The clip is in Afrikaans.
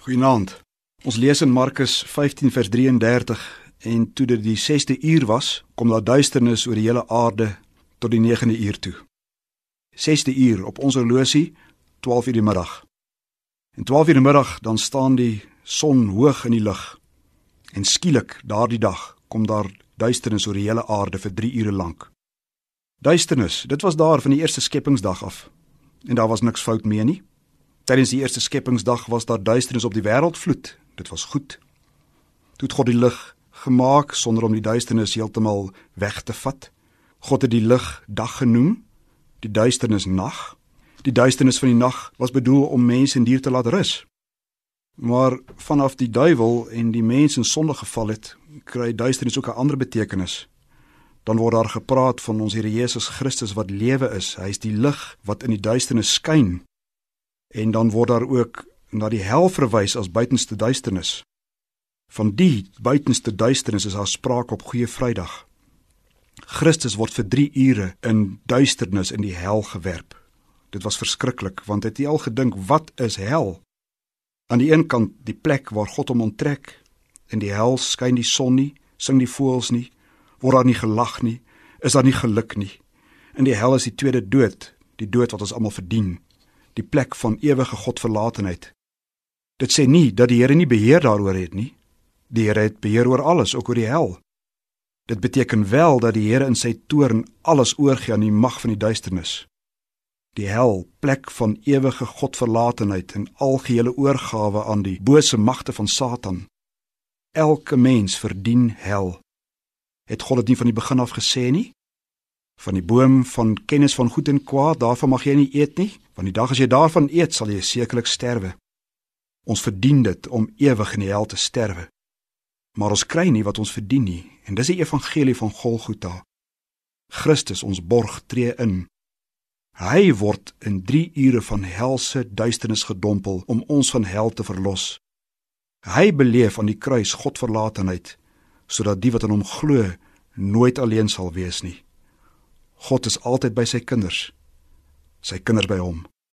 Goeienaand. Ons lees in Markus 15 vers 33 en toe dit die 6de uur was, kom daar duisternis oor die hele aarde tot die 9de uur toe. 6de uur op ons horlosie 12 uur die middag. En 12 uur die middag dan staan die son hoog in die lug. En skielik daardie dag kom daar duisternis oor die hele aarde vir 3 ure lank. Duisternis, dit was daar van die eerste skepingsdag af. En daar was niks fout mee nie. Tydens die eerste skepingsdag was daar duisternis op die wêreldvloed. Dit was goed. Toe het God die lig gemaak sonder om die duisternis heeltemal weg te vat. God het die lig dag genoem, die duisternis nag. Die duisternis van die nag was bedoel om mense en diere te laat rus. Maar vanaf die duiwel en die mens in sonde geval het, kry duisternis ook 'n ander betekenis. Dan word daar gepraat van ons Here Jesus Christus wat lewe is. Hy is die lig wat in die duisternis skyn. En dan word daar ook na die hel verwys as buitenste duisternis. Van die buitenste duisternis is daar sprake op Goeie Vrydag. Christus word vir 3 ure in duisternis in die hel gewerp. Dit was verskriklik want het jy al gedink wat is hel? Aan die een kant die plek waar God hom onttrek. In die hel skyn die son nie, sing die voëls nie, word daar nie gelag nie, is daar nie geluk nie. In die hel is die tweede dood, die dood wat ons almal verdien, die plek van ewige Godverlatenheid. Dit sê nie dat die Here nie beheer daaroor het nie. Die Here het beheer oor alles, ook oor die hel. Dit beteken wel dat die Here in sy toorn alles oorgee aan die mag van die duisternis. Die hel, plek van ewige godverlatenheid en algehele oorgawe aan die bose magte van Satan. Elke mens verdien hel. Het God dit nie van die begin af gesê nie? Van die boom van kennis van goed en kwaad, daarvan mag jy nie eet nie, want die dag as jy daarvan eet, sal jy sekerlik sterwe. Ons verdien dit om ewig in die hel te sterwe maar ons kry nie wat ons verdien nie en dis die evangelie van Golgotha. Christus ons borg tree in. Hy word in 3 ure van helse duisternis gedompel om ons van hel te verlos. Hy beleef aan die kruis Godverlatenheid sodat die wat aan hom glo nooit alleen sal wees nie. God is altyd by sy kinders. Sy kinders by hom.